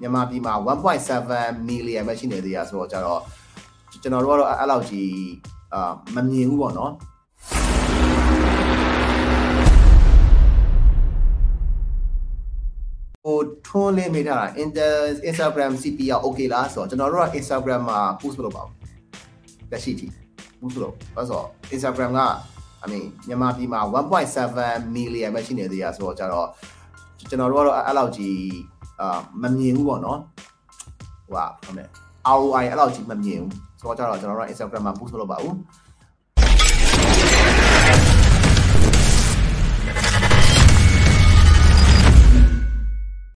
မြန်မာပြည်မှာ1.7 million ပဲရှိနေသေးရဆိုတော့ကြတော့ကျွန်တော်တို့ကတော့အဲ့လောက်ကြီးအာမမြင်ဘူးပေါ့နော်ဟိုထွန်းလေးမိထားတာ Inter Instagram CP က okay လားဆိုတော့ကျွန်တော်တို့က Instagram မှာ post လုပ်ပါဘူးလက်ရှိထိ post လုပ်ဘာလို့ဆိုတော့ Instagram က I mean မြန်မာပြည်မှာ1.7 million ပဲရှိနေသေးရဆိုတော့ကြတော့ကျွန်တော်တို့ကတော့အဲ့လောက်ကြီး အာမမြင်ဘူးပေါ့နော်ဟိုဟာဟုတ်တယ် ROI အဲ့လောက်ကြီးမမြင်ဘူးဆိုတော့ကြတော့ကျွန်တော်တို့က Instagram မှာ post လုပ်ပါဘူး